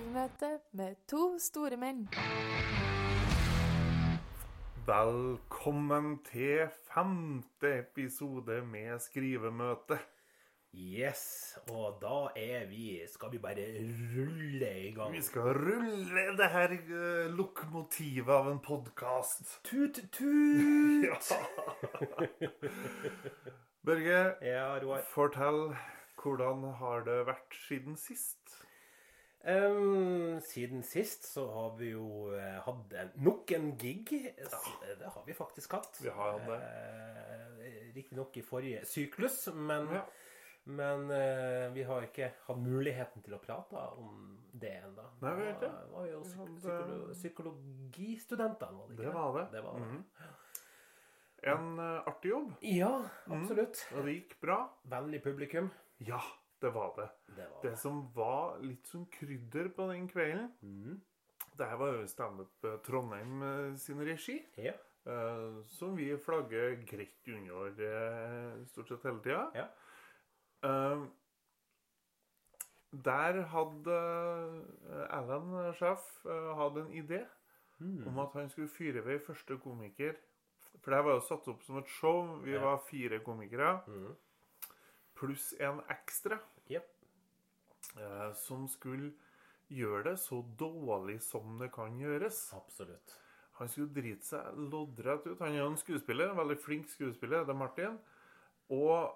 Skrivemøte med to store menn. Velkommen til femte episode med skrivemøte. Yes, og da er vi Skal vi bare rulle i gang? Vi skal rulle det her eh, lokomotivet av en podkast. Tut, tut! Ja. Børge, Ja, Roar. fortell hvordan har det vært siden sist? Ehm, siden sist så har vi jo uh, hatt nok en gig. Ja. Det har vi faktisk hatt. Vi har hatt det. Uh, Riktignok i forrige syklus, men, Ja. men uh, vi har ikke hatt muligheten til å prate om det ennå. Da var jo hadde- psykolo psykologistudentene, var det ikke? Det var det. det, var det. Mhm. En eh, artig jobb, Ja, absolutt. og det gikk bra. Vennlig publikum. Ja, det var det. Det var Det som var litt som krydder på den kvelden, mm. det her var jo standup eh, Trondheim eh, sin regi. Ja. Eh, som vi flagger greit under stort sett hele tida. Ja. Der hadde Alan, Schaff eh, en idé Mm. om at han skulle fyre ved første komiker. For det her var jo satt opp som et show. Vi Ja. var fire komikere Mhm. Pluss en ekstra Yep. eh, som skulle gjøre det så dårlig som det kan gjøres. Absolutt. Han skulle drite seg loddrett ut. Han er en skuespiller, en veldig flink skuespiller, det er Martin. Og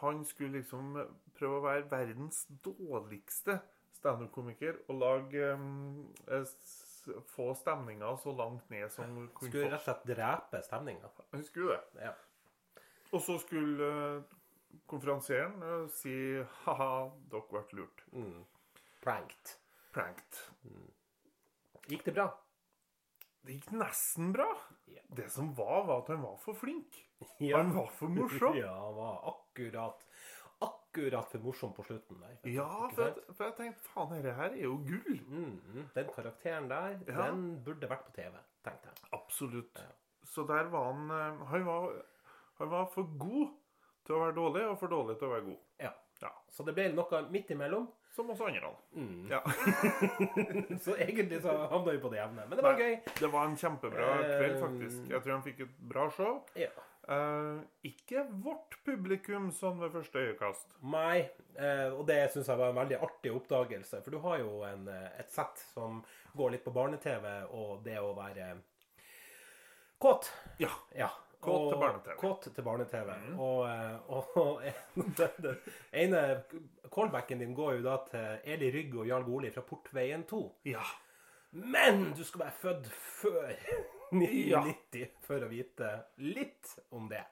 han skulle liksom prøve å være verdens dårligste standup-komiker og lage um, Få stemninga så langt ned som kunne Skulle rett og slett drepe stemninga. Han skulle det. Ja. Og så skulle eh, konferansieren og si ha-ha, dere ble lurt. Mm. Pranked. Pranked. Gikk det bra? Det gikk nesten bra. Yeah. Det som var, var at han var for flink. Ja. Han var for morsom. Ja, han var akkurat akkurat for morsom på slutten der. Ja, for jeg, for jeg tenkte faen, dette her er jo gull. Mm, den karakteren der, Ja. den burde vært på TV, tenkte jeg. Absolutt. Ja. Så der var han eh, Han var, han var for god til å være dårlig, og for dårlig til å være god. Ja. Ja. Så det ble noe midt imellom. Som oss andre. Mm. Ja. Så egentlig så havna vi på det jevne. Men det var Nei, gøy. Det var en kjempebra Eh, kveld, faktisk. Jeg tror han fikk et bra show. Ja. Eh, ikke vårt publikum sånn ved første øyekast. Nei, eh, og det syns jeg var en veldig artig oppdagelse. For du har jo en, eh, et sett som går litt på barne-TV, og det å være kåt. Ja. Ja. Kåt til barne-TV. Kåt til barne-TV. Og, eh, og den, den ene callbacken din går jo da til Eli Rygg og Jarl Goli fra Portveien 2. Ja. Men du skal være født før 1990 for å vite litt om det.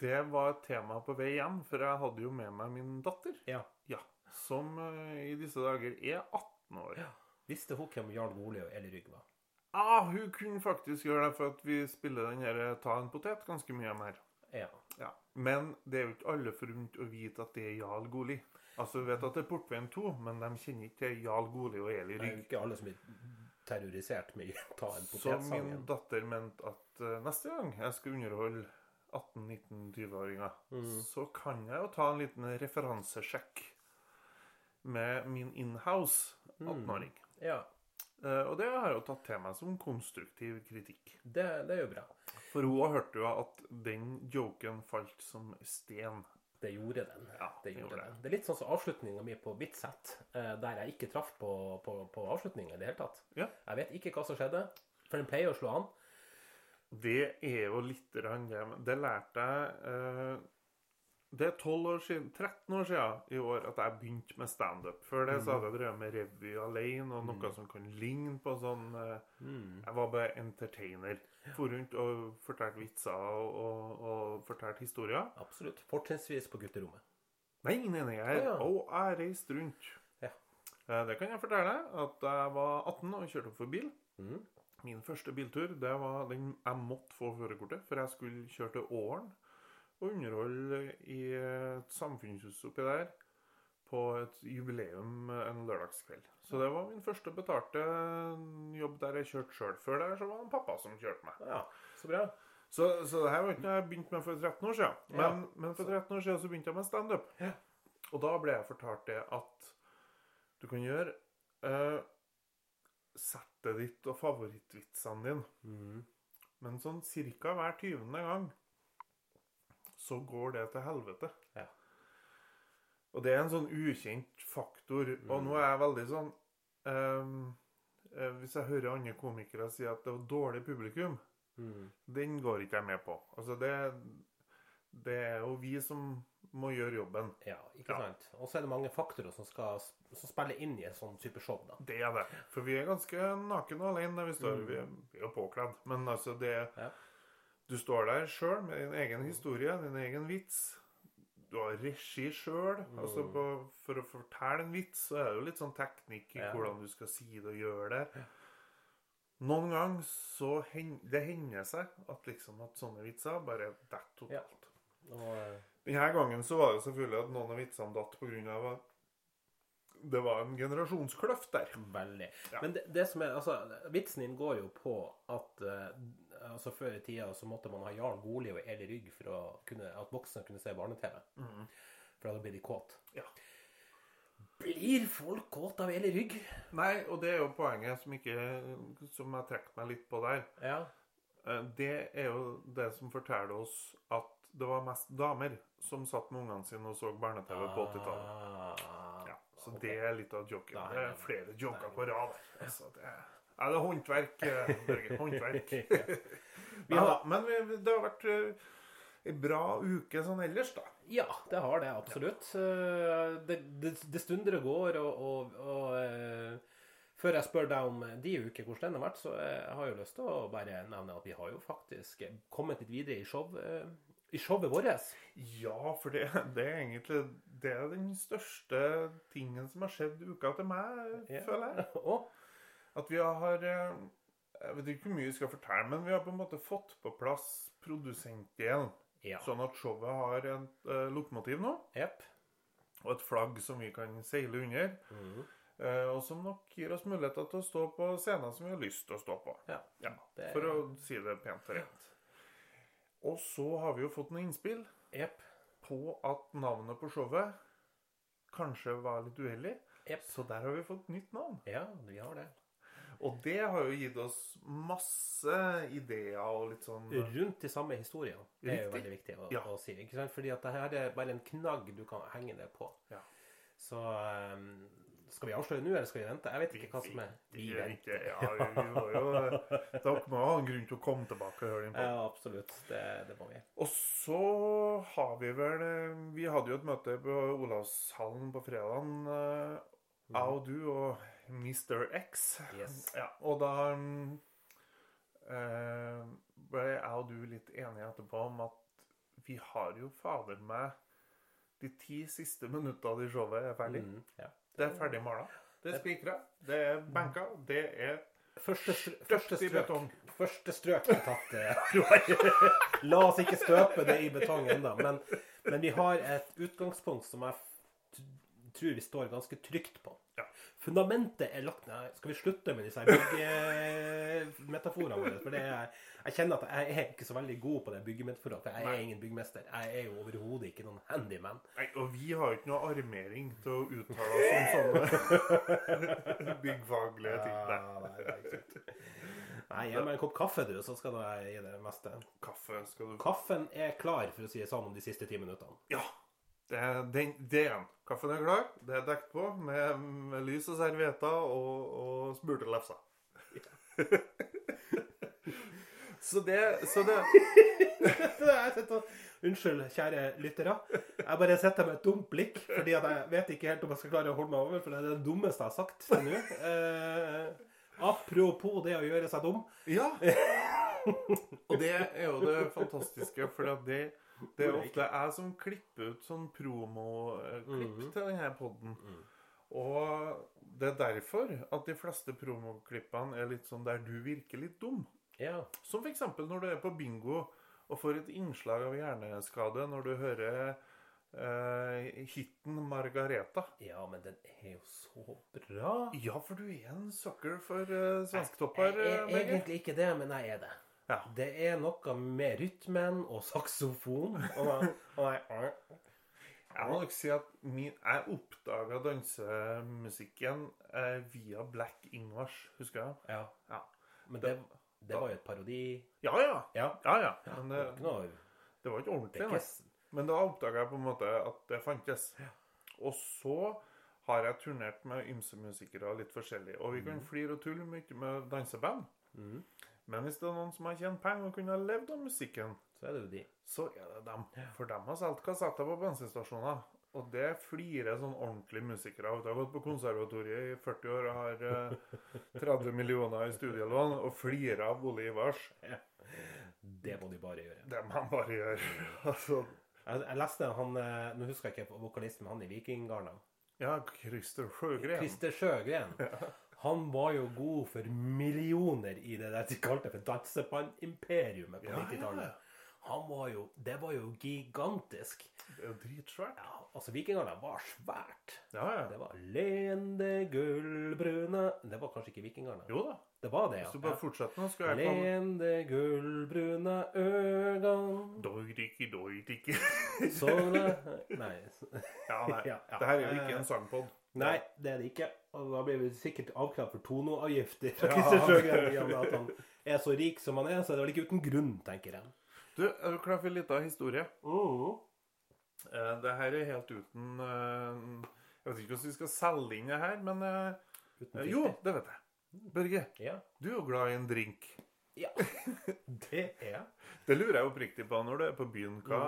Det var et tema på vei hjem, for jeg hadde jo med meg min datter. Ja. Ja. Som eh, i disse dager er 18 år. Ja. Visste hun hvem Jarl Goli og Eli Rygg var? Ah, hun kunne faktisk gjøre det, for at vi spiller den her Ta en potet ganske mye mer. Ja. Ja. Men det er jo ikke alle forunt å vite at det er Jarl Goli. Altså, vi vet at det er Portveien 2, men de kjenner ikke til Jarl Goli og Eli Det er jo ikke alle som blir terrorisert med ta en Så min datter mente at uh, neste gang jeg skal underholde 18-19-20-åringer, Mm. så kan jeg jo ta en liten referansesjekk med min inhouse Mm. 18-åring. Ja, Eh, og det har jeg jo tatt til meg som konstruktiv kritikk. det, det er jo bra. For hun har hørt jo at den joken falt som sten. Det gjorde den. Ja, det, det gjorde gjorde den. det er litt sånn som avslutninga mi på Bitset, sett, der jeg ikke traff på, på, på avslutninga i det hele tatt. Ja. Jeg vet ikke hva som skjedde, for den pleier å slå an. Det er jo litt grann det Det lærte jeg eh, Det er 12 år siden, 13 år siden i år at jeg begynte med standup. Før det så hadde jeg drevet med revy alene og noe som kan ligne på sånn eh, Jeg var bare entertainer. For rundt og fortalte vitser og, og, og fortalte historier. Absolutt. Fortrinnsvis på gutterommet. Nei, nei, nei. Jeg, Å, ja. Og jeg reiste rundt. Ja. Eh, Det kan jeg fortelle deg, at jeg var 18 og kjørte opp for bil. Mm. Min første biltur det var den jeg måtte få førerkortet, for jeg skulle kjøre til Åren og underholde i et samfunnshus oppi der på et jubileum en lørdagskveld. Så det var min første betalte jobb der jeg kjørte sjøl. Før der så var det pappa som kjørte meg. Ja, så bra. Så, så det her var ikke noe jeg begynte med for 13 år siden. Men, men for 13 år siden så begynte jeg med standup. Ja. Og da ble jeg fortalt det at du kan gjøre eh, settet ditt og favorittvitsene dine. Mm. Men sånn cirka hver tyvende gang så går det til helvete. Ja. Og det er en sånn ukjent faktor. Og nå er jeg veldig sånn eh, Hvis jeg hører andre komikere si at det var dårlig publikum, Mm. den går ikke jeg med på. Altså det, det er jo vi som må gjøre jobben. Ja, ikke Ja. sant. Og så er det mange faktorer som skal som spiller inn i en sånn type show, da. Det er det. For vi er ganske nakne og alene der vi står. Vi er, vi er jo påkledd. Men altså, det Ja. Du står der sjøl med din egen historie, din egen vits. Du har regi sjøl. Altså Mm. for å fortelle en vits, så er det jo litt sånn teknikk i hvordan du skal si det og gjøre det. Noen ganger så hen, det hender seg at liksom at sånne vitser bare detter totalt. Ja. Og, Denne gangen så var det selvfølgelig at noen av vitsene datt pga. at det var en generasjonskløft der. Veldig. Ja. Men det, det som er, altså, vitsen din går jo på at eh, altså Før i tida så måtte man ha Jarl Goli og Eli Rygg for å kunne, at voksne kunne se barne-TV. For da blir de kåt. Ja. Blir folk kåt av Eli Rygg? Nei, og det er jo poenget som, ikke, som jeg trekker meg litt på der. Ja. Eh, Det er jo det som forteller oss at det var mest damer som satt med ungene sine og så barne-TV på 80-tallet. Ah, Ja, så okay. det er litt av joken. Det er flere joker på rad. Altså, det er, ja, det er håndverk, eh, Børge. Håndverk. Ja, har, men det har vært ei en bra uke sånn ellers, da. ja, det har det absolutt. Eh, Det, det, det går, og, og, og eh, før jeg spør deg om de uker hvordan den har vært, så jeg har jeg lyst til å bare nevne at vi har jo faktisk kommet litt videre i, show, eh, i showet vårt. Ja, for det, det er egentlig det er den største tingen som har skjedd uka til meg, Ja. føler jeg. Og At vi har eh, Jeg vet ikke hvor mye vi skal fortelle, men vi har på en måte fått på plass produsentdelen. ja. Sånn at showet har et uh, lokomotiv nå, Yep. og et flagg som vi kan seile under. Mhm. Uh, og som nok gir oss muligheter til å stå på scener som vi har lyst til å stå på. Ja. Ja, er... For å si det pent og rent. Og så har vi jo fått noen innspill yep. på at navnet på showet kanskje var litt uheldig. Yep. Så der har vi fått nytt navn. Ja, vi har det. Og det har jo gitt oss masse ideer og litt sånn Rundt de samme historiene. Det er jo veldig viktig å, Ja. å si. ikke sant? Fordi at det her er bare en knagg du kan henge det på. Ja. Så um, skal vi avsløre nå, eller skal vi vente? Jeg vet ikke hva som er Vi venter. Ja, vi må jo Dere må ha en grunn til å komme tilbake og høre den på. Ja, absolutt. Det, det må vi. Og så har vi vel eh, Vi hadde jo et møte på Olavshallen på fredagen. eh, Jeg og du og Mr. X. Yes. Ja, og da mm, eh, ble jeg og du litt enige etterpå om at vi har jo fader meg De ti siste minuttene i showet er ferdig. Mm, ja. Det er ferdig mala. Det er spikra. Det er banka. Det er Første, str- første strøk. Første strøk er tatt. eh, La oss ikke støpe det i betong ennå. Men, men vi har et utgangspunkt som jeg tror vi står ganske trygt på. Ja. Fundamentet er lagt Nei, skal vi slutte med disse byggemetaforene våre? For det er, jeg kjenner at jeg er ikke så veldig god på det byggemetaforene. For jeg er Nei. ingen byggmester. Jeg er jo overhodet ikke noen handyman. Nei, og vi har jo ikke noe armering til å uttale oss om sånne byggfaglige ting. Nei. Nei, gi meg en kopp kaffe, du, så skal jeg gi det meste. Kaffe skal du Kaffen er klar, for å si det sånn, om de siste ti minuttene. Ja. Det den, den. Kaffen er klar. Det er dekt på med, med lys og servietter og, og smurte lefser. så det Så det Unnskyld, kjære lyttere. Jeg bare sitter med et dumt blikk, fordi jeg vet ikke helt om jeg skal klare å holde meg over, for det er det dummeste jeg har sagt til nå. Eh, apropos det å gjøre seg dum. Ja. Og det er jo det fantastiske, for det, det er ofte jeg som klipper ut sånn promoklipp Mhm. til denne podden. Og det er derfor at de fleste promoklippene er litt sånn der du virker litt dum. Ja. Som f.eks. når du er på bingo og får et innslag av hjerneskade når du hører eh, hiten 'Margareta'. ja, men den er jo så bra. Ja, for du er en sucker for uh, svensktopper. Jeg er eh, egentlig ikke det, men jeg er det. Ja. Det er noe med rytmen og saksofon. Og da, og da, Jeg må nok si at min, jeg oppdaga dansemusikken eh, via Black Ingvars, husker jeg? Ja. Ja. Men det, det var jo et parodi. Ja, ja. Ja. ja, ja. Men Det det, var ikke ordentlig. ikke, Men da oppdaga jeg på en måte at det fantes. Og så har jeg turnert med ymse musikere litt forskjellig. Og vi kan flire og tulle mye med danseband. Mhm. Men hvis det er noen som har tjent penger og kunne ha levd av musikken, Så er det jo de. så er det dem. For dem har solgt kassetter på bensinstasjoner. Og det flirer sånn ordentlige musikere av. Jeg har gått på konservatoriet i 40 år og har eh, 30 millioner i studielån og flirer av Ole Ivars. Det må de bare gjøre. Det må de bare gjøre. altså, Jeg, jeg leste han eh, Nå husker jeg ikke vokalisten, men han i Vikinggarna. ja, Christer Sjøgren. Christer Sjøgren. Han var jo god for millioner i det der de kalte for dansebandimperiumet på Ja, ja. 90-tallet. Han var jo Det var jo gigantisk. Det er dritsvært. Ja, altså vikingene var svært. Ja, ja. Det var lende gullbrune Det var kanskje ikke vikingene? Jo da. Det var det, ja. Hvis du bare fortsetter nå, skal jeg komme Lende gullbrune øgan doidiki. Så det Nei. Ja, nei. Det her er jo ikke en sangpod. Nei, det er det ikke. Og da blir vi sikkert avklart for tonoavgifter Ja. At han er så rik som han er, så er det vel ikke uten grunn, tenker jeg. Du, er du klar for en liten historie? Oh. Eh, det her er helt uten eh, Jeg vet ikke hvordan vi skal selge inn det her, men eh, eh, Jo, det vet jeg. Børge, Ja. du er jo glad i en drink. ja. Det er jeg. Det lurer jeg oppriktig på når du er på byen. Hva,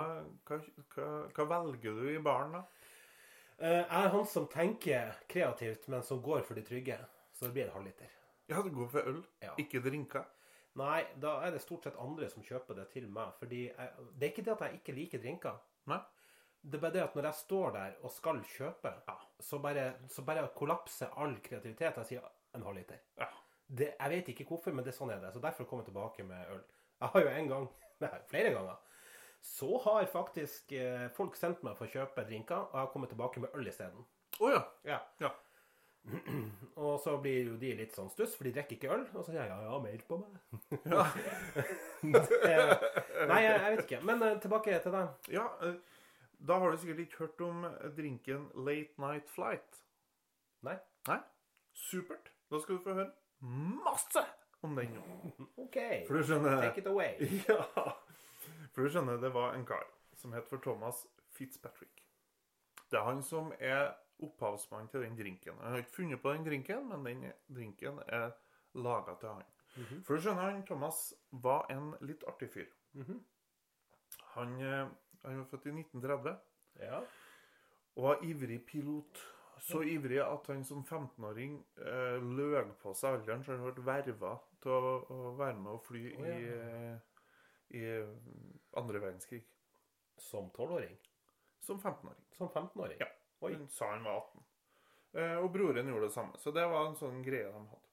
hva, hva, hva velger du i baren, da? Eh, Jeg er han som tenker kreativt, men som går for det trygge. Så det blir en halvliter. Ja, det går for øl, Ja. ikke drinker. Nei, da er det stort sett andre som kjøper det til meg. Fordi jeg, det er ikke det at jeg ikke liker drinker. Nei? Det er bare det at når jeg står der og skal kjøpe, så, bare, så bare kollapser all kreativitet. Jeg sier en halvliter. Ja. Det, jeg vet ikke hvorfor, men det er sånn er det. Så derfor kommer jeg tilbake med øl. Jeg har jo en gang, nei, flere ganger, så har faktisk eh, folk sendt meg for å kjøpe drinker, og jeg har kommet tilbake med øl isteden. Å ja. Ja. Ja. Og så blir jo de litt sånn stuss, for de drikker ikke øl. Og så sier jeg ja, ja, mer på meg. Ja. Eh, Nei, jeg, jeg vet ikke. Men eh, tilbake til deg. ja eh, da har du sikkert ikke hørt om drinken Late Night Flight. Nei? Nei? Supert. Da skal du få høre masse om den nå. OK. For du skjønner Take it away. Ja. For du skjønner, det var en kar som het for Thomas Fitzpatrick. Det er han som er opphavsmann til den drinken. Han har ikke funnet på den drinken, men den drinken er laga til han. For du skjønner, han Thomas var en litt artig fyr. Mhm. Han, eh, han var født i 1930 Ja. og var ivrig pilot. Så ivrig at han som 15-åring eh, løg på seg alderen, så han ble verva til å, å være med og fly oh, ja. i, eh, i andre verdenskrig. Som tolvåring? Som 15-åring. Som 15-åring? Ja. Oi. Hun sa han var 18. Eh, og broren gjorde det samme. Så det var en sånn greie de hadde.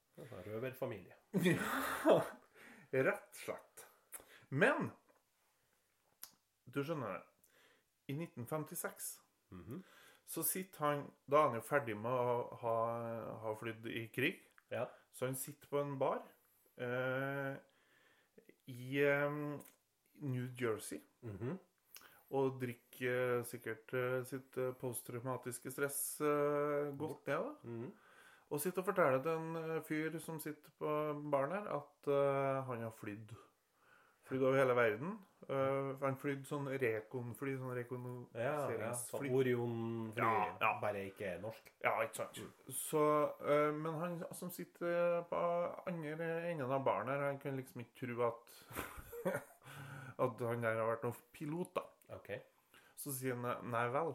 Røverfamilie. Ja, rett og slett. Men du skjønner det. I 1956 Mhm. så sitter han Da er han jo ferdig med å ha, ha flydd i krig. Ja. Så han sitter på en bar eh, i um, New Jersey Mhm. og drikker sikkert eh, sitt eh, posttraumatiske stress uh, godt det, da. Mhm. Og sitter og forteller til en fyr som sitter på baren her, at uh, han har flydd. Flydd over hele verden. Uh, han flydde sånn rekonfly, sånn Ja, ja. Sånn Orion-fly, Ja, ja. bare ikke norsk. Ja, ikke sant. Så, uh, men han som sitter på andre enden av baren her, han kan liksom ikke tro at at han der har vært noen pilot, da. OK. Så sier han nei vel.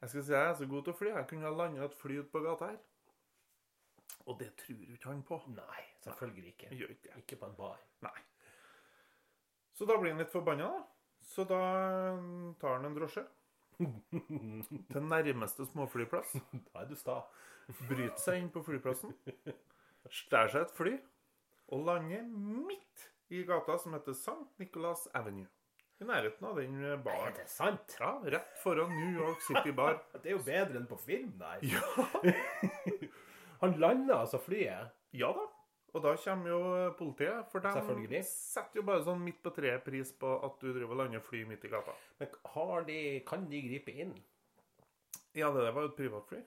Jeg skal si jeg er så god til å fly. Jeg kunne ha landa et fly ute på gata her. Og det tror jo ikke han på. Nei, selvfølgelig ikke. Gjør ikke. Ikke på en bar. Nei. Så da blir han litt forbanna, da. Så da mm, tar han en drosje til nærmeste småflyplass. Da er du sta. Bryter seg inn på flyplassen. Stjal seg et fly. Og lander midt i gata som heter St. Nicholas Avenue. I nærheten av den Er det sant? Ja, rett foran New York City Bar. Det er jo bedre enn på film, der. Ja, Han landa altså flyet. ja da. Og da kommer jo politiet, for de setter jo bare sånn midt på treet pris på at du driver og lander fly midt i gata. Men har de, kan de gripe inn? Ja, det der var jo et privatfly.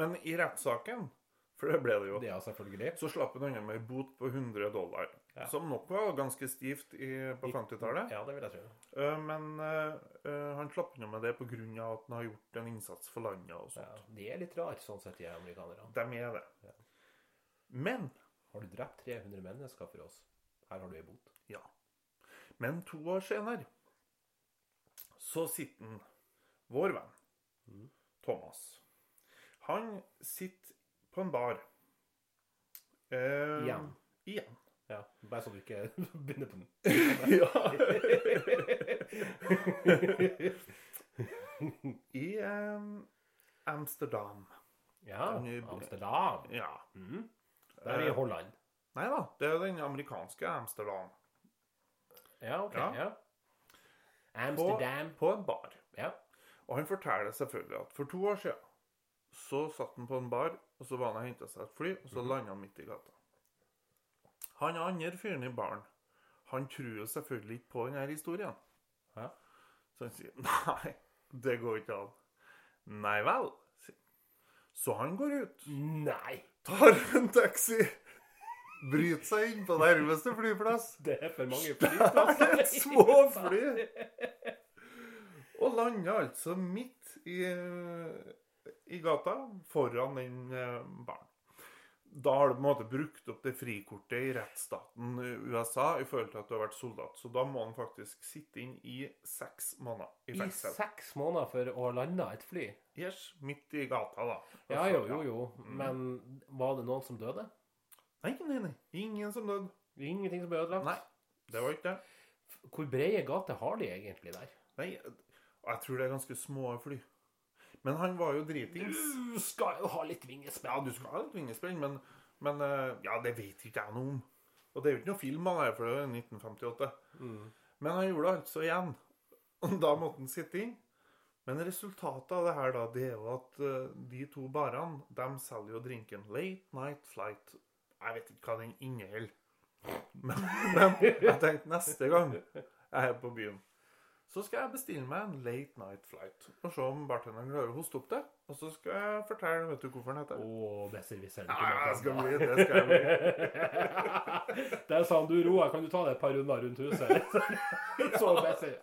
Men i rettssaken, for det ble det jo, Det selvfølgelig. så slapp han unna med ei bot på 100 dollar. Ja. Som nok var ganske stivt i, på 50-tallet. Ja, det vil jeg tro. Eh, Men eh, han slapp unna med det pga. at han har gjort en innsats for landet og sånt. Ja, de er litt rare, sånn sett, de amerikanerne. De er det. Ja. Men Har du drept 300 mennesker for oss? Her har du ei bot. Ja. Men to år senere så sitter han, vår venn, Mm. Thomas Han sitter på en bar. Eh, Igjen. Igjen. Ja, Bare så du ikke begynner på den. I eh, Amsterdam. Ja, er- Amsterdam. Ja. Mhm. Der er i Holland. Nei da, det er den amerikanske Amsterdam. Ja, OK. Ja. Ja. Amsterdam. på en bar. Ja. Og han forteller selvfølgelig at for to år siden så satt han på en bar, og så var han og henta seg et fly, og så landa han midt i gata. Han andre fyren i baren, han tror jo selvfølgelig ikke på denne historien. Ja. Så han sier nei, det går ikke an. Nei vel. sier han. Så han går ut, Nei! Tar en taxi, bryter seg inn på nærmeste flyplass, Det er for mange flyplasser. små fly og lander altså midt i, i gata foran den eh, baren. Da har du på en måte brukt opp det frikortet i rettsstaten USA i forhold til at du har vært soldat. Så da må han faktisk sitte inn i seks måneder i fengsel. I seks måneder for å ha landa et fly? Yes, midt i gata, da. Ja, jo, jo, jo, jo. Men var det noen som døde? Nei, nei, nei. Ingen som døde. Ingenting som ble ødelagt? Nei, det var ikke det. Hvor brede gater har de egentlig der? Nei, jeg tror det er ganske små fly. Men han var jo dritings. Du skal jo ha litt vingespenn. Ja, du skal ha litt vingespenn, men, men eh, Ja, det vet ikke jeg noe om. Og det er jo ikke noe film av det, for det er 1958. Mm. Men han gjorde det altså igjen. Og da måtte han sitte inn. Men resultatet av det her, da, det er jo at eh, de to barene, de selger jo drinken Late Night Flight. Jeg vet ikke hva den inneholder. Men, men jeg tenkte neste gang jeg er på byen, så skal jeg bestille meg en Late Night Flight. Og se om bartenderen klarer å hoste opp det. Og så skal jeg fortelle vet du hvorfor den heter. Å, besserwisser. Ja, det skal bli, det skal jeg bli. Der sa han du Roar, kan du ta deg et par runder rundt huset? Så besser.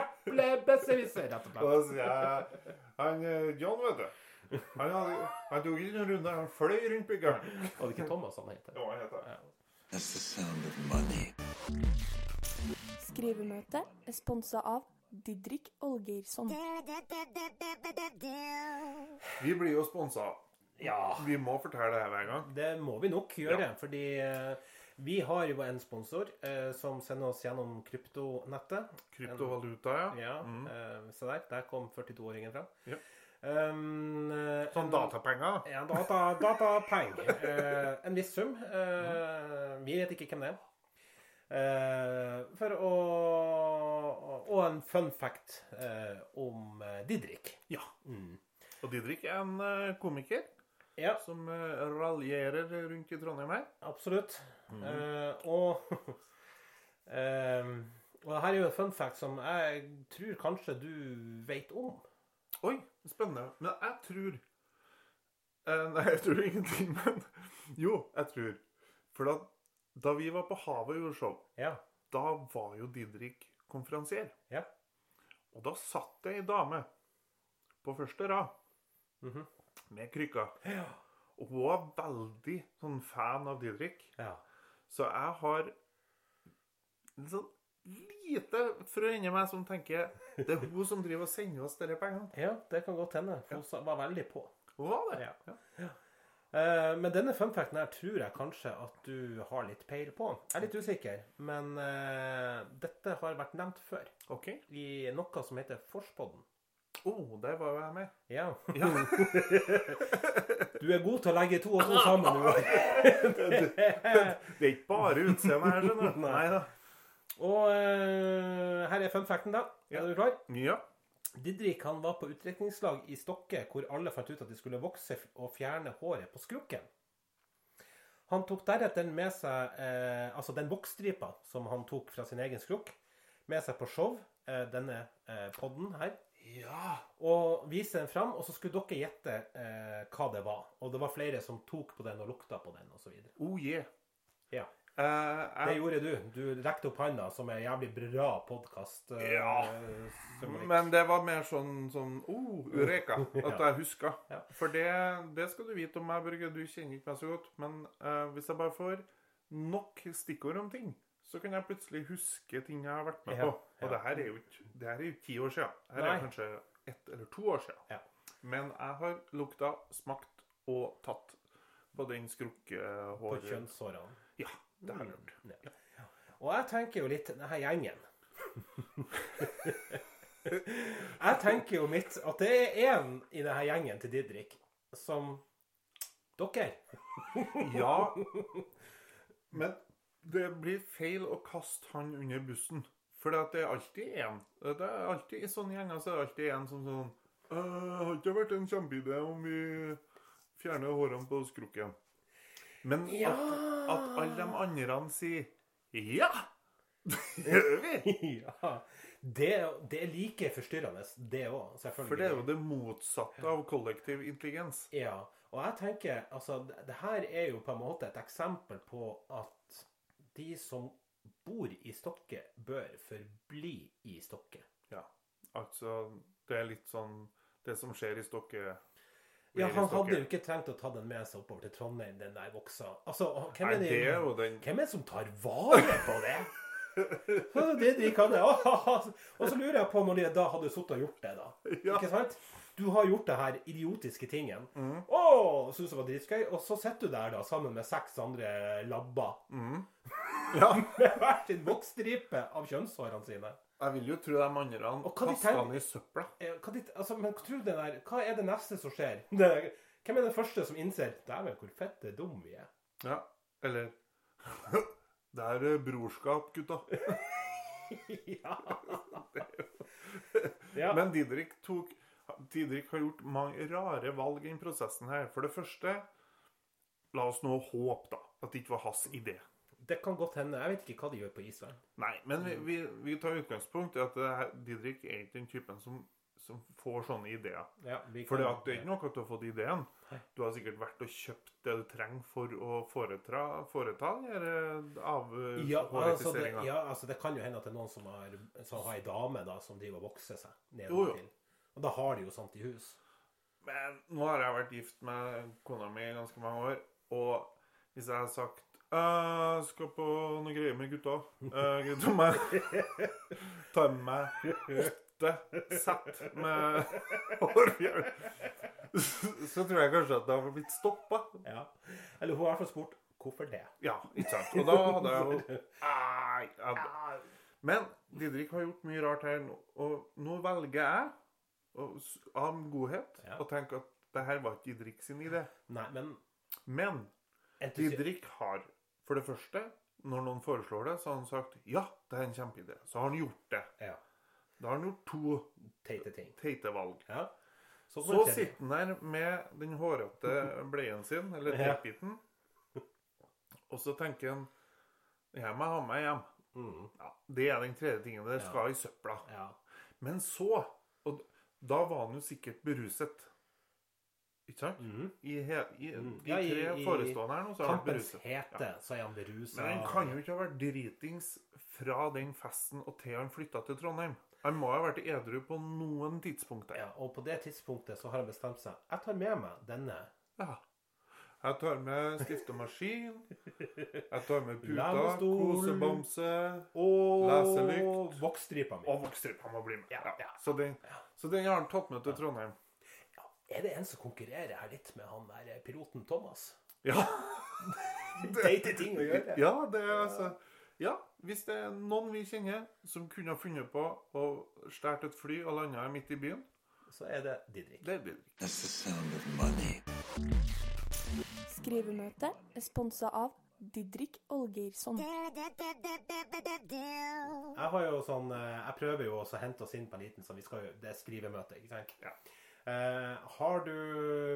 Eplebesserwisser, rett og slett. Så sier jeg Han eh, John, vet du. Han, hadde, han tok ikke noen runde, han fløy rundt byggeren. Var det ikke Thomas han het? Jo, han heter det. That's the sound of money. Skrivemøte er sponsa av Didrik Olgeirsson. Vi blir jo sponsa. Ja. Vi må fortelle det her hver gang. Det må vi nok gjøre, fordi eh, vi har jo en sponsor eh, som sender oss gjennom kryptonettet. Kryptovaluta, ja. Ja, Mm. eh, se der. Der kom 42-åringen fra. Ja. Um, Sånn datapenger. Ja, data, datapenger. Eh, en viss sum. Eh, vi vet ikke hvem det er. Eh, for å Og en fun fact eh, om eh, Didrik. Ja. Mm. Og Didrik er en komiker Ja, som raljerer rundt i Trondheim her. absolutt. Mm. Eh, og Og det her er jo en fun fact som jeg tror kanskje du vet om. Oi, spennende. Men jeg tror eh, Nei, jeg tror ingenting, men Jo, jeg tror. For da, da vi var på Havet gjorde show, Ja. da var jo Didrik konferansier. Ja. Og da satt det ei dame på første rad Mhm. med krykka. Ja. Og hun var veldig sånn fan av Didrik. ja. Så jeg har en sånn lite frø inni meg som tenker det er hun som driver og sender oss disse pengene. Ja, det kan godt hende. Hun ja. var veldig på. Hun var det. Ja. Eh, men denne funfacten her tror jeg kanskje at du har litt peil på. Jeg er litt usikker, men uh, dette har vært nevnt før. OK. I noe som heter Forspodden. Å, der var jo jeg med. Ja. Ja. Du er god til å legge to og to sammen. Du. Det er ikke bare utseendet her, skjønner du. Nei. Da. Og uh, her er funfacten, da. Ja. Er du klar? Ja. Didrik han var på utdrikningslag i Stokke hvor alle fant ut at de skulle vokse og fjerne håret på skrukken. Han tok deretter med seg eh, altså den voksstripa som han tok fra sin egen skrukk, med seg på show, eh, denne eh, podden her, Ja. og viste den fram. Og så skulle dere gjette eh, hva det var. Og det var flere som tok på den og lukta på den, osv. Oh yeah. Ja. Eh, Det gjorde du. Du rekte opp handa, som er jævlig bra podkast. Ja. men det var mer sånn sånn oh, Ureka. At jeg huska. Ja. For det, det skal du vite om meg, Børge. Du kjenner ikke meg så godt. Men uh, hvis jeg bare får nok stikkord om ting, så kan jeg plutselig huske ting jeg har vært med Ja, på. Og ja. det her er jo ikke ti år siden. Det her Nei. er kanskje ett eller to år siden. Ja. Men jeg har lukta, smakt og tatt på den På skrukkehåret. kjønnshårene. Ja, det har jeg gjort. Ja. Og jeg tenker jo litt denne gjengen Jeg tenker jo mitt at det er en i denne gjengen til Didrik som dere. Ja, men det blir feil å kaste han under bussen. For det er alltid en. Det er alltid, I sånne gjenger så er det alltid en som sånn Det Har ikke vært en kjempeidé om vi fjerner hårene på skrukken? Men Ja. at, at alle de andre sier Ja! Det gjør vi! ja. Det, det er like forstyrrende, det òg, selvfølgelig. For det er jo det motsatte av kollektiv intelligens. Ja, og jeg tenker altså, det, her er jo på en måte et eksempel på at de som bor i Stokke, bør forbli i Stokke. Ja, altså Det er litt sånn Det som skjer i Stokke Ja, han hadde jo ikke trengt å ta den med seg oppover til Trondheim, den der voksa. Altså, hvem er det, det er jo den hvem er det som tar vare på det? Det de kan det. Og så lurer jeg på når de da hadde sittet og gjort det, da. Ja. Ikke sant? Du har gjort det her idiotiske tingen. Mm. Å, syns det var dritskøy. Og så sitter du der da sammen med seks andre labber Ja. med hver sin voksstripe av kjønnshårene sine. Jeg vil jo tro de andre kasta han i søpla. Eh, Hva, de, altså, men der, hva er det neste som skjer? Det, hvem er den første som innser Dæven, hvor fette dum vi er? Ja. Eller Det er eh, brorskap, gutta. ja. ja. Men Didrik tok Didrik har gjort mange rare valg i prosessen her. For det første La oss nå håpe, da, at det ikke var hans idé. Det kan godt hende. Jeg vet ikke hva de gjør på Island. Nei, men vi, vi, vi tar utgangspunkt i at her, Didrik er ikke den typen som, som får sånne ideer. Ja, For det er ikke nok at du har fått ideen. Du har sikkert vært og kjøpt det du trenger for å foreta, foreta denne ja altså, det, ja, altså det kan jo hende at det er noen som har, som har ei dame da, som driver og vokser seg nedentil. Og da har de jo sånt i hus. Men nå har jeg vært gift med kona mi i ganske mange år, og hvis jeg har sagt «Øh, skal på noe greier med gutta. Uh, gutta meg tar med meg åtte sett med hårfjær. Så tror jeg kanskje at det har blitt stoppa. Ja. Eller hun har i hvert fall spurt hvorfor det. Ja, ikke sant. Og da hadde jeg jo jeg- Men Didrik har gjort mye rart her nå, og nå velger jeg, av godhet, Ja. å tenke at det her var ikke Didrik sin idé. Nei, men Men Didrik har for det første, når noen foreslår det, så har han sagt ja, det er en kjempeidé. Så har han gjort det. Ja. Da har han gjort to Teite ting. teite valg. Ja. Så, Så sitter han der med den hårete bleien sin, eller Ja. og så tenker han jeg må ha meg hjem. mm, Ja, det er den tredje tingen. Det skal i søpla. ja. Men så Og da var han jo sikkert beruset. Ikke sant? Mm. I, he, i Mm. de Ja, i- tre forestående her nå, så er han beruset. hete, så er han berusa. Men han kan jo ikke ha vært dritings fra den festen og til han flytta til Trondheim. Han må ha vært edru på noen tidspunkter. Ja, og på det tidspunktet så har han bestemt seg. Jeg tar med meg denne. Ja. Jeg tar med stiftemaskin. Jeg tar med puta, kosebamse Og Leselykt. voksstripa mi. og voksstripa må bli med. Ja, ja. Så, den, så den har han tatt med til Trondheim. Er det en som konkurrerer her litt med han der eh, piloten Thomas? Ja. Teite ting å gjøre. Ja, det er altså Ja, hvis det er noen vi kjenner som kunne ha funnet på å stjele et fly og landa midt i byen, Så er det Didrik. det er Didrik. That's the sound of money. Skrivemøte er sponsa av Didrik Olgeirsson. Jeg har jo sånn eh, Jeg prøver jo også å hente oss inn på en liten sånn Vi skal jo Det er skrivemøte, ikke sant? Ja. Eh, har du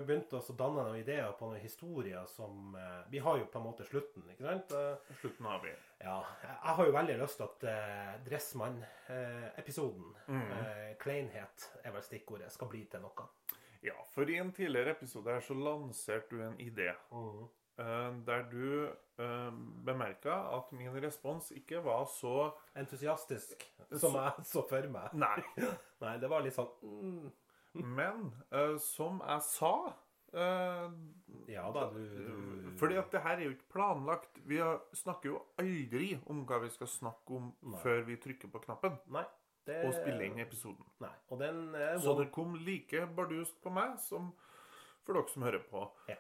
begynt å danne noen ideer på noen historier som eh, Vi har jo på en måte slutten, ikke sant? Eh, Slutten har vi. ja, jeg har jo veldig lyst til at eh, Dressmann-episoden, eh, kleinhet er vel stikkordet, skal bli til noe. Ja, for i en tidligere episode her så lanserte du en idé. Mm. der du bemerka at min respons ikke var så Entusiastisk, som jeg så for meg. Nei. Nei, det var litt sånn mm, Men uh, som jeg sa uh, Ja da, du, du Fordi at det her er jo ikke planlagt. Vi har, snakker jo aldri om hva vi skal snakke om før vi trykker på knappen Nei. Det, og spiller inn episoden. Nei. Og den er Så det kom like bardust på meg som for dere som hører på, Ja.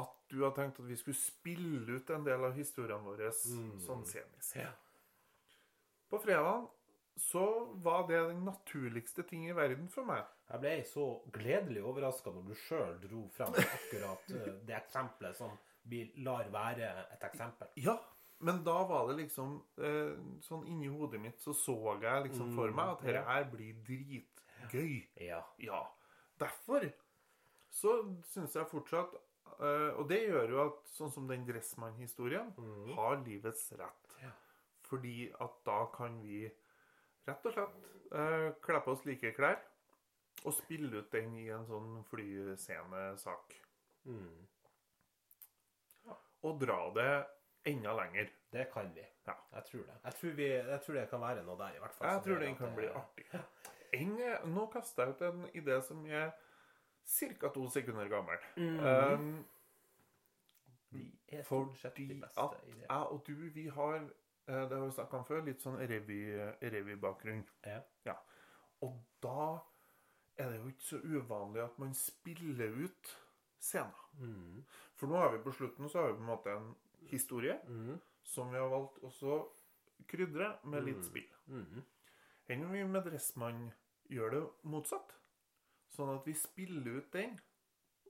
at du har tenkt at vi skulle spille ut en del av historiene våre sånn semisk. Mm. Ja. På fredag så var det den naturligste ting i verden for meg. Jeg ble så gledelig overraska når du sjøl dro frem akkurat eh, det eksempelet som vi lar være et eksempel. Ja, men da var det liksom eh, Sånn inni hodet mitt så så jeg liksom for meg at dette her blir dritgøy. Ja. Ja. Derfor så syns jeg fortsatt eh, Og det gjør jo at sånn som den Dressmann-historien har livets rett. Ja. Fordi at da kan vi rett og slett eh, kle på oss like klær og spille ut den i en sånn flyscenesak. Mm. Og dra det enda lenger. Det kan vi. Ja. Jeg tror det. Jeg tror, vi, jeg tror det kan være noe der, i hvert fall. Jeg tror den kan det- bli artig. En, nå kaster jeg ut en idé som er ca. to sekunder gammel. Um, De er fordi de at jeg og du, vi har Det har vi snakka om før, litt sånn revy- revybakgrunn. Ja. Og da er det jo ikke så uvanlig at man spiller ut scener. Mm. For nå har vi på slutten så har vi på en måte en historie Mm. som vi har valgt også krydre med litt spill. Mm. Enn om vi med Dressmann gjør det motsatt. Sånn at vi spiller ut den,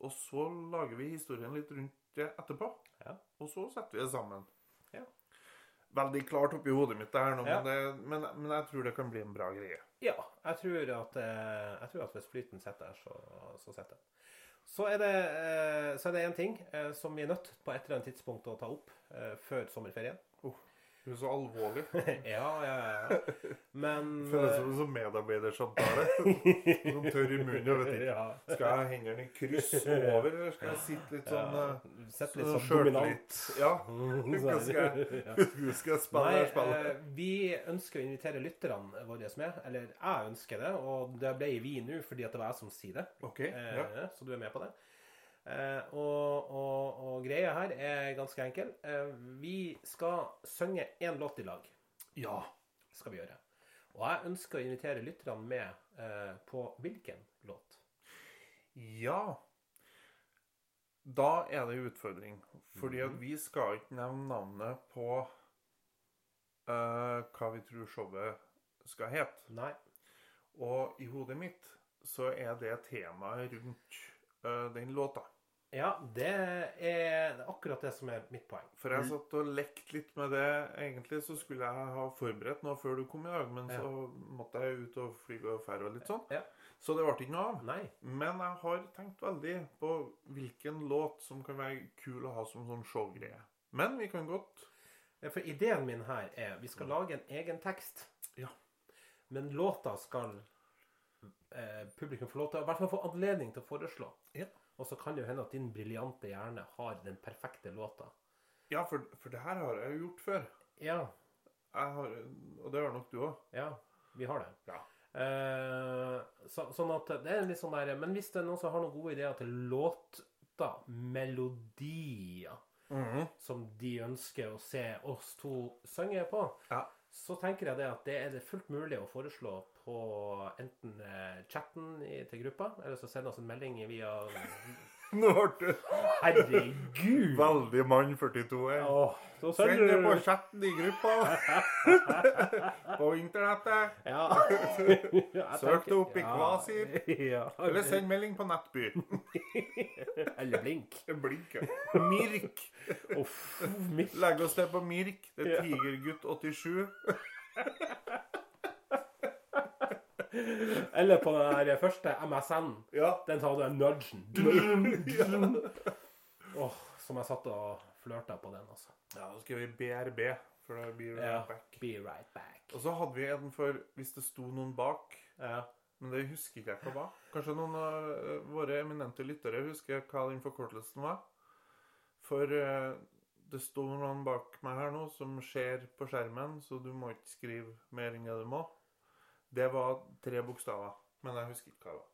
og så lager vi historien litt rundt det etterpå. Ja. Og så setter vi det sammen. Veldig klart oppi hodet mitt der nå, Ja. men, det, men, men jeg tror det kan bli en bra greie. Ja, jeg tror at, eh, jeg tror at hvis flyten sitter der, så, så sitter den. Så er det eh, så det en ting eh, som vi er nødt på et eller annet tidspunkt å ta opp eh, før sommerferien. Du er så alvorlig. ja, ja, ja. Men Føles som en sånn medarbeidersamtale. Sånn tørr i munnen. Jeg vet ikke. ja. Skal jeg ha hendene i kryss over, eller skal jeg sitte litt sånn ja. Sett litt sånn sånn dominant. Ja. Hva skal jeg, skal jeg spille? Nei, spille? eh, vi ønsker å invitere lytterne våre med. Eller jeg ønsker det, og det ble vi nå fordi at det var jeg som sier det. OK. Ja. Eh, Så du er med på det. Eh, og, og, og greia her er ganske enkel. Eh, vi skal synge én låt i lag. ja. skal vi gjøre. Og jeg ønsker å invitere lytterne med eh, på hvilken låt. Ja. Da er det en utfordring. Fordi Mhm. at vi skal ikke nevne navnet på eh, hva vi tror showet skal hete. Nei. Og i hodet mitt så er det temaet rundt eh, den låta. Ja, det er akkurat det som er mitt poeng. For jeg satt og lekte litt med det. Egentlig så skulle jeg ha forberedt noe før du kom i dag, men Ja. så måtte jeg ut og fly og ferde og litt sånn. Ja. Så det ble ikke noe av. Nei. Men jeg har tenkt veldig på hvilken låt som kan være kul å ha som sånn showgreie. Men vi kan godt For ideen min her er vi skal lage en egen tekst. Ja. Men låta skal eh, publikum få lov til i hvert fall få anledning til å foreslå. Ja. Og så kan det jo hende at din briljante hjerne har den perfekte låta. Ja, for, for det her har jeg jo gjort før. Ja. Har, og det har nok du òg. Ja, vi har det. Ja. Eh, så, sånn at det er litt sånn der Men hvis det er noen som har noen gode ideer til låter, melodier, som de ønsker å se oss to synge på, Ja. så tenker jeg det at det er det fullt mulig å foreslå på enten eh, chatten til gruppa, eller så sende oss en melding via Nå ble du Herregud! Veldig mann 42 her. Eh. Åh, Send det på chatten i gruppa. på internettet. Ja. Søk det opp i Kvasir. Eller send melding på Nettby. eller Blink. Blink, ja. Mirk. Uff, Legg oss det på Mirk. Det er Tigergutt87. Eller på den der første MSN. Ja. Den hadde den nudgen. Åh, som jeg satt og flørta på den, altså. Ja, da skrev vi BRB, for da blir right Ja. back. Be right back. Og så hadde vi en for hvis det sto noen bak. Ja. Men det husker ikke jeg hva var. Kanskje noen av eh, våre eminente lyttere husker hva den forkortelsen var. For eh, det står noen bak meg her nå som ser på skjermen, så du må ikke skrive mer enn det du må. Det var tre bokstaver, men jeg husker ikke hva det var.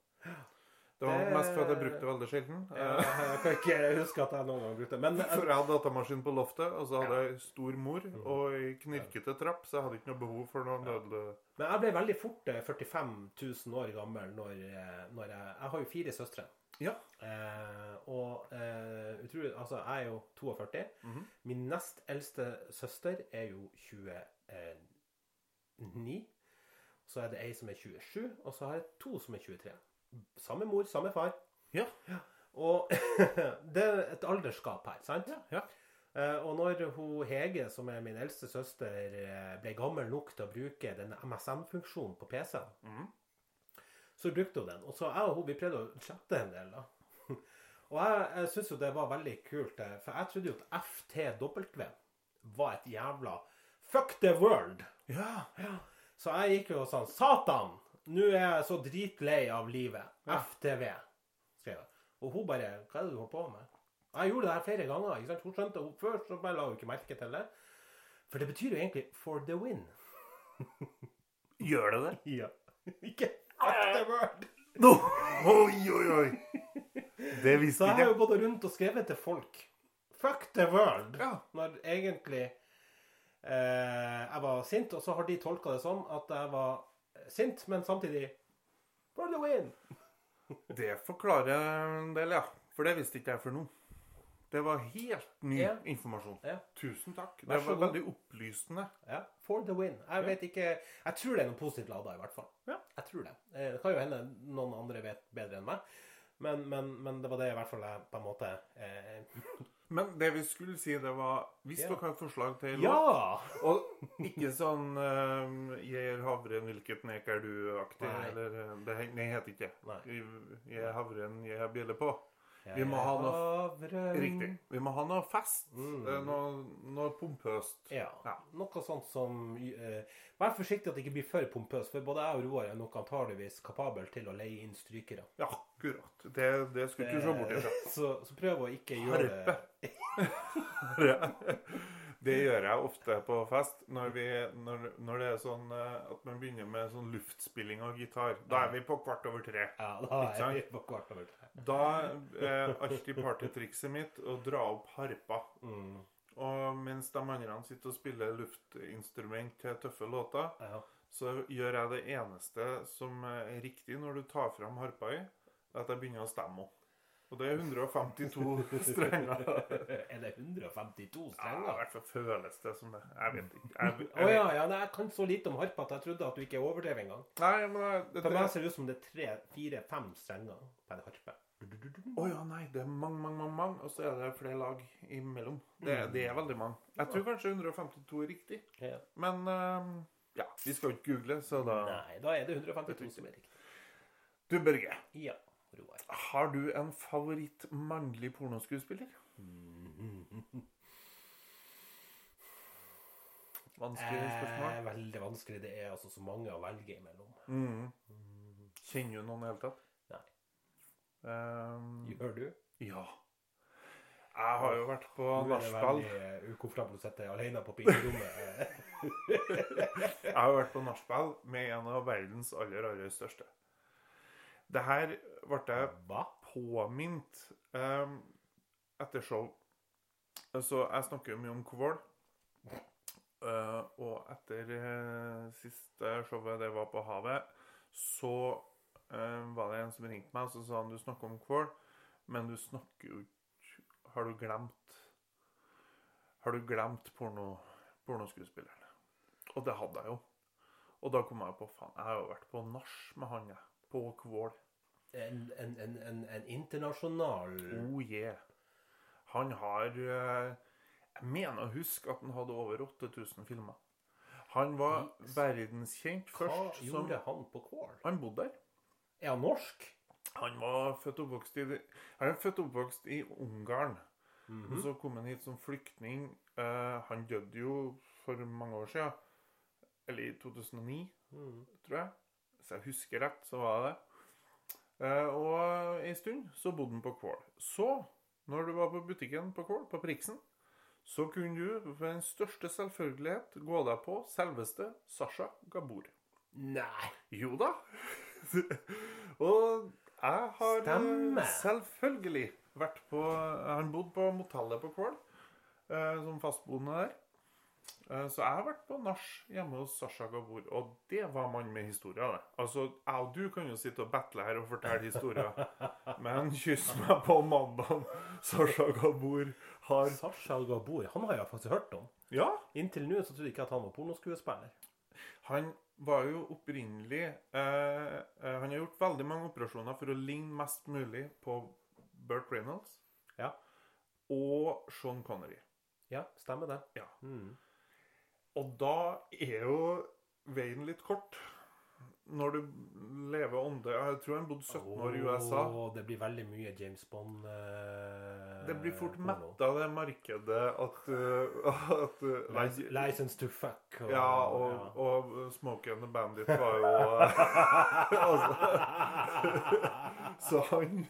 Det var Det- mest for at jeg brukte det veldig sjelden. Eh, Jeg kan ikke huske at jeg noen gang brukte det. Men For jeg hadde datamaskin på loftet, og så hadde jeg stor mor og ei knirkete trapp, så jeg hadde ikke noe behov for noe nødlø... Men jeg ble veldig fort eh, 45 000 år gammel når, eh, når jeg Jeg har jo fire søstre. Ja. Eh, og eh, utrolig Altså, jeg er jo 42. Mhm. Min nest eldste søster er jo 29. Så er det ei som er 27, og så har jeg to som er 23. Samme mor, samme far. Ja. Og det er et aldersgap her, sant? Ja. Eh, og når hun Hege, som er min eldste søster, eh, ble gammel nok til å bruke denne MSN-funksjonen på PC-en, Mhm. så brukte hun den. Og så jeg og hun vi prøvde å chatte en del, da. Og jeg, jeg syns jo det var veldig kult, eh, for jeg trodde jo at FTW var et jævla Fuck the world! Ja. Ja. Så jeg gikk jo sånn Satan! Nå er jeg så dritlei av livet. FTV, skrev jeg. Og hun bare Hva er det du holder på med? Jeg gjorde det her flere ganger. ikke sant? Hun skjønte hun først, så bare la hun ikke merke til det. For det betyr jo egentlig 'for the win'. Gjør det det? Ja. Ikke the world. Oi, oi, oi. Det Så visste jeg har jo gått rundt og skrevet til folk 'fuck the world'. Ja. Når egentlig jeg var sint, og så har de tolka det som at jeg var sint, men samtidig 'for the win'. Det forklarer en del, ja. For det visste ikke jeg før nå. Det var helt ny Ja. informasjon. Ja. Tusen takk. Det var god. veldig opplysende. Ja, for the win. Jeg vet ikke Jeg tror det er noe positivt lada, i hvert fall. Ja. Jeg tror det. Eh, Det kan jo hende noen andre vet bedre enn meg, men, men, men det var det i hvert fall jeg på en måte eh, Men det vi skulle si, det var Hvis Ja. dere har forslag til låt Ja! Og ikke sånn uh, 'Jeg er havren, hvilket nek er du?'-aktig. Eller eh, Det heter ikke. det. 'Jeg er havren, jeg har bjelle på'. Vi må ha noe- Riktig. Vi må ha noe fest. Mm. eh, Noe, noe pompøst. Ja. Ja. Noe sånt som uh, Vær forsiktig at det ikke blir for pompøst, for både jeg og Roar er nok antageligvis kapabel til å leie inn strykere. Ja, akkurat. Det, det skulle ikke du se bort ifra. Eh, Så, så prøv å ikke gjøre Harpe. det Det gjør jeg ofte på fest. Når, vi, når, når det er sånn eh, at man begynner med sånn luftspilling av gitar. Da er vi på kvart over tre. Ja, da er vi på kvart over tre. Da er alltid partytrikset mitt å dra opp harpa. Mm. Og mens de andre sitter og spiller luftinstrument til tøffe låter, Ja. så gjør jeg det eneste som er riktig når du tar fram harpa i, at jeg begynner å stemme henne. Og det er 152 strenger. Er det 152 strenger? Ja, I hvert fall føles det som det. Jeg vet ikke. Jeg, jeg, Å ja, ja, nei, jeg kan så lite om harpa at jeg trodde at du ikke overdrev engang. Nei, men det, For meg ser det ut som det er tre, fire, fem strenger på en harpe. Å ja, nei. Det er mange, mange, mange, mange. Og så er det flere lag imellom. Det, det er veldig mange. Jeg tror kanskje 152 er riktig. Ja. Men eh, ja, vi skal jo ikke google, så da Nei, da er det 152 som er riktig. Du, Børge. Ja. Har du en favoritt mannlig pornoskuespiller? Vanskelig spørsmål. Eh, veldig vanskelig. Det er altså så mange å velge imellom. Mm. Kjenner du noen i det hele tatt? Nei. Um, Gjør du? ja. Jeg har jo vært på Nå er veldig ukomfortabel ukomfortabelt å sitte alene på pinserommet. Jeg har jo vært på nachspiel med en av verdens aller, aller største. Det her ble jeg påminnet um, etter show. Så jeg snakker mye om Kvål. Uh, og etter uh, siste showet det var på havet, så uh, var det en som ringte meg og så sa han, du snakker om Kvål, men du snakker jo ikke Har du glemt Har du glemt porno, pornoskuespilleren? Og det hadde jeg jo. Og da kom jeg på faen, jeg har jo vært på nach med han, jeg. På Kvål. En, en, en, en, en internasjonal Oh yeah. Han har eh, Jeg mener å huske at han hadde over 8000 filmer. Han var verdenskjent Hva først som gjorde han på Kål? Han bodde der. Er han norsk? Han var født og oppvokst i, han er født og oppvokst i Ungarn. Mm Og så kom han hit som flyktning. Uh, han døde jo for mange år siden. Eller i 2009, mm. tror jeg. Hvis jeg husker rett, så var det det. Eh, og en stund så bodde han på Kvål. Så, når du var på butikken på Kvål, på Priksen, så kunne du for den største selvfølgelighet gå deg på selveste Sasha Gabor. Nei. Jo da. og jeg har Stemme. Selvfølgelig vært på Han bodde på motellet på Kvål, eh, som fastboende der. Eh, så jeg har vært på nach hjemme hos Sasha Gabor, og det var mann med historier. Altså, jeg og du kan jo sitte og battle her og fortelle historier, men kyss meg på mandag. Sasha Gabor har Sasha Gabor, han har jeg faktisk hørt om. Ja, Inntil nå så trodde jeg ikke at han var pornoskuespiller. Han var jo opprinnelig eh, eh, Han har gjort veldig mange operasjoner for å ligne mest mulig på Burt Reynolds Ja. og Sean Connery. Ja, stemmer det. Ja. Mm. Og da er jo veien litt kort. Når du lever ånde Jeg tror han bodde 17 år i USA. Åh, det blir veldig mye James Bond eh, Det blir fort metta, det markedet, at, uh, at uh, Lic- License to fuck. Og, Ja, og, ja. og Smokey and the Bandit var jo altså, Så han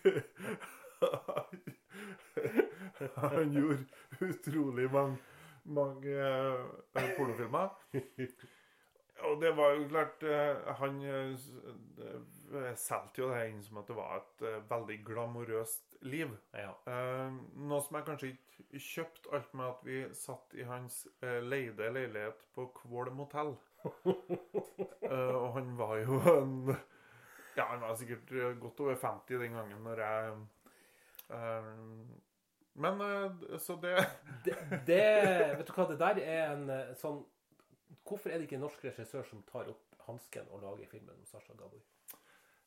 Han gjorde utrolig mange, mange uh, pornofilmer. Og det var jo klart uh, Han uh, solgte jo det inn som at det var et veldig glamorøst liv. ja. Noe som jeg kanskje ikke kjøpte alt med at vi satt i hans leide leilighet på Kvål motell. Og han var jo en Ja, han var sikkert godt over 50 den gangen når jeg Men eh, så det det, det Vet du hva, det der er en eh, sånn Hvorfor er det ikke en norsk regissør som tar opp hansken og lager filmen om Sasha Gabor?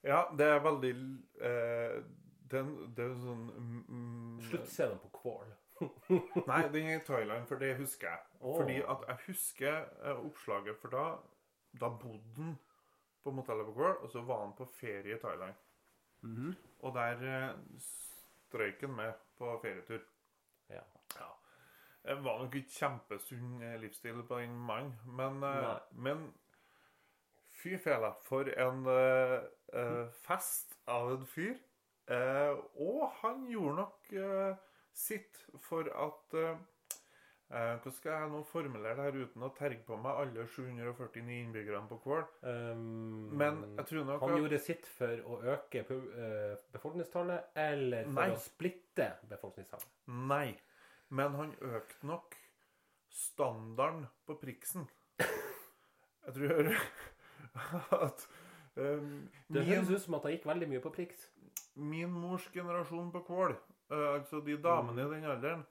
Ja, det er veldig eh, den, Det er jo sånn mm, mm, Sluttscenen på Kvål. Nei, den er i Thailand, for det husker jeg. Oh. Fordi at jeg husker eh, oppslaget, for da, da bodde han på motellet på Kvål, og så var han på ferie i Thailand. Og der eh, strøyk han med på ferietur. Ja. Ja. Det var nok ikke kjempesunn eh, livsstil på den mannen, men, eh, Nei. men fy fela, for en eh, fest av en fyr. Uh, og han gjorde nok uh, sitt for at Hvordan skal jeg nå formulere det her uten å terge på meg alle 749 innbyggerne på Kvål? Um, Men jeg tror nok han at- gjorde sitt for å øke eh, befolkningstallet, eller for Nei. å splitte befolkningstallet? Nei. Men han økte nok standarden på priksen. Jeg tror at um, Det høres ut som at det gikk veldig mye på priks. min mors generasjon på Kvål, eh, altså de damene i den alderen,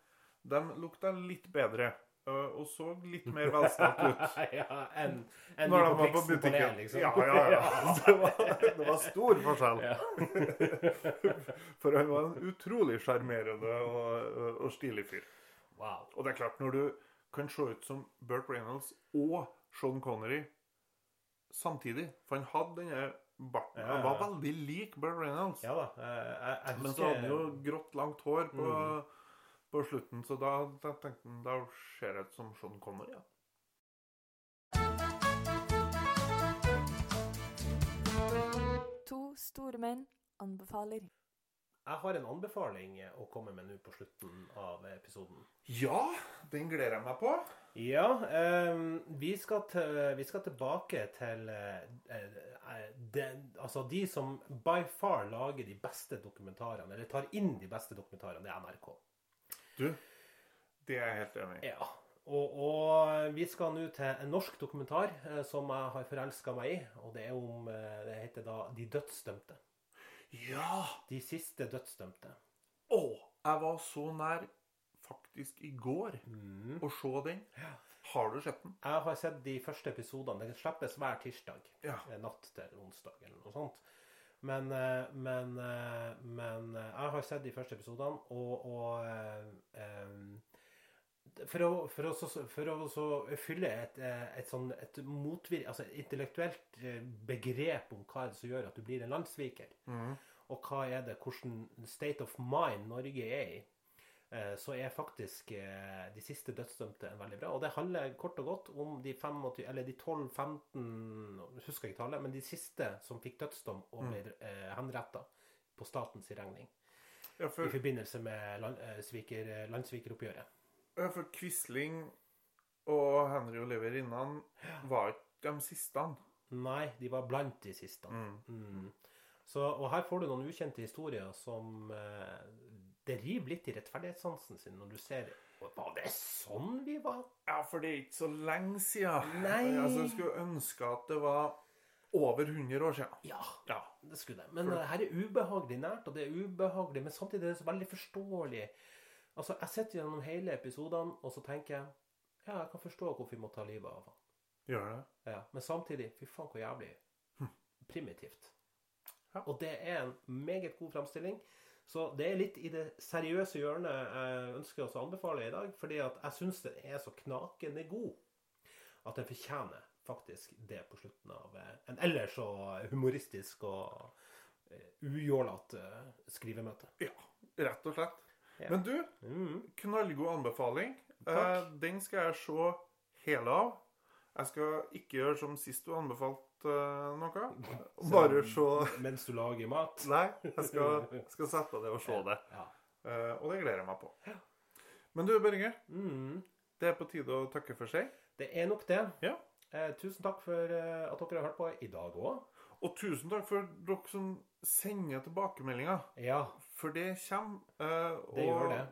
de lukta litt bedre. eh, og så litt mer velstelt ut. ja, enn en Når de de på var på butikken. Liksom. Ja, ja, ja. Det var, det var stor forskjell. Ja. For han var en utrolig sjarmerende og, og stilig fyr. Wow. Og det er klart, når du kan se ut som Burt Reynolds og Sean Connery samtidig For han hadde denne barten. Han var veldig lik Burt Reynolds. Ja da. Jeg, Jeg, jeg Men så hadde han jo grått, langt hår på, Mm. På slutten, så da, da tenkte han Da ser det ut som Sean Connery. Ja. To store menn anbefaler. Jeg har en anbefaling å komme med nå på slutten av episoden. ja, den gleder jeg meg på. Ja, Eh, vi, skal til, vi skal tilbake til eh, eh, den, altså de som by far lager de beste dokumentarene, eller tar inn de beste dokumentarene, det er NRK. Du, det er jeg helt enig i. Ja. Og, og vi skal nå til en norsk dokumentar eh, som jeg har forelska meg i. Og det er om eh, Det heter da De dødsdømte. Ja! De siste dødsdømte. Å! Jeg var så nær faktisk i går Mm. å se den. Har du sett den? Jeg har sett de første episodene. Den slippes hver tirsdag. Ja. eh, Natt til onsdag, eller noe sånt. Men, eh, men, eh, men eh, jeg har sett de første episodene, og, og for å, for å, for å så fylle et, et sånn et motvir... Altså et intellektuelt begrep om hva er det som gjør at du blir en landssviker, og hva er det, hvordan state of mind Norge er i, så er faktisk eh, de siste dødsdømte en veldig bra. Og det handler kort og godt om de 25, eller de 12-15 Husker ikke tallet, men de siste som fikk dødsdom og ble mm. henretta på statens regning Ja, i forbindelse med land, eh, sviker, landssvikeroppgjøret. ja, for Quisling og Henry Oliver Rinnan var ikke de siste. Nei, de var blant de siste. Mm. Så, og her får du noen ukjente historier som eh, Det river litt i rettferdighetssansen sin når du ser Var det sånn vi var? Ja, for det er ikke så lenge siden. Nei. Altså, jeg skulle ønske at det var over 100 år siden. Ja, Ja. det skulle det. Men for... her er ubehagelig nært, og det er ubehagelig, men samtidig er det så veldig forståelig. Altså, Jeg sitter gjennom hele episodene, og så tenker jeg ja, jeg kan forstå hvorfor vi må ta livet av han. Gjør det? Ja, men samtidig, fy faen hvor jævlig primitivt. Ja. Og det er en meget god framstilling. Så det er litt i det seriøse hjørnet jeg ønsker å anbefale i dag, fordi at jeg syns den er så knakende god at den fortjener faktisk det på slutten av eh, en ellers så humoristisk og eh, ujålete skrivemøte. Ja, rett og slett. Ja. Men du, Mm. knallgod anbefaling. Takk. Eh, den skal jeg se hele av. Jeg skal ikke gjøre som sist du anbefalte eh, noe. Bare se Mens du lager mat. Nei, jeg skal, skal sette det og se det. Ja. Eh, og det gleder jeg meg på. Men du, Børge. Mm. Det er på tide å takke for seg. Det er nok det. Ja. Eh, tusen takk for eh, at dere har hørt på i dag òg. Og tusen takk for dere som sender tilbakemeldinger. Ja, For det kommer. eh, det og, gjør det.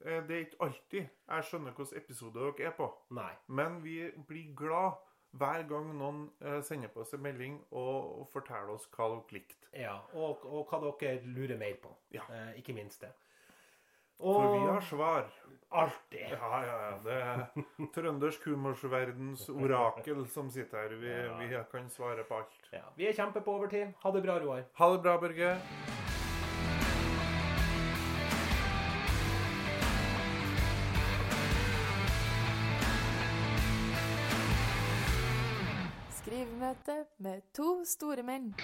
Det er ikke alltid jeg skjønner hvilken episode dere er på. Nei. Men vi blir glad hver gang noen eh, sender på oss en melding og, og forteller oss hva dere likte. Ja, og, og hva dere lurer mer på. Ja. Eh, ikke minst det. For vi har svar. alltid. Ja, ja, ja. Det er trøndersk humorsverdens orakel som sitter her. Vi, Ja. vi kan svare på alt. Ja, vi er kjempe på overtid. Ha det bra, Roar. Ha det bra, Børge. Skrivemøte med to store menn.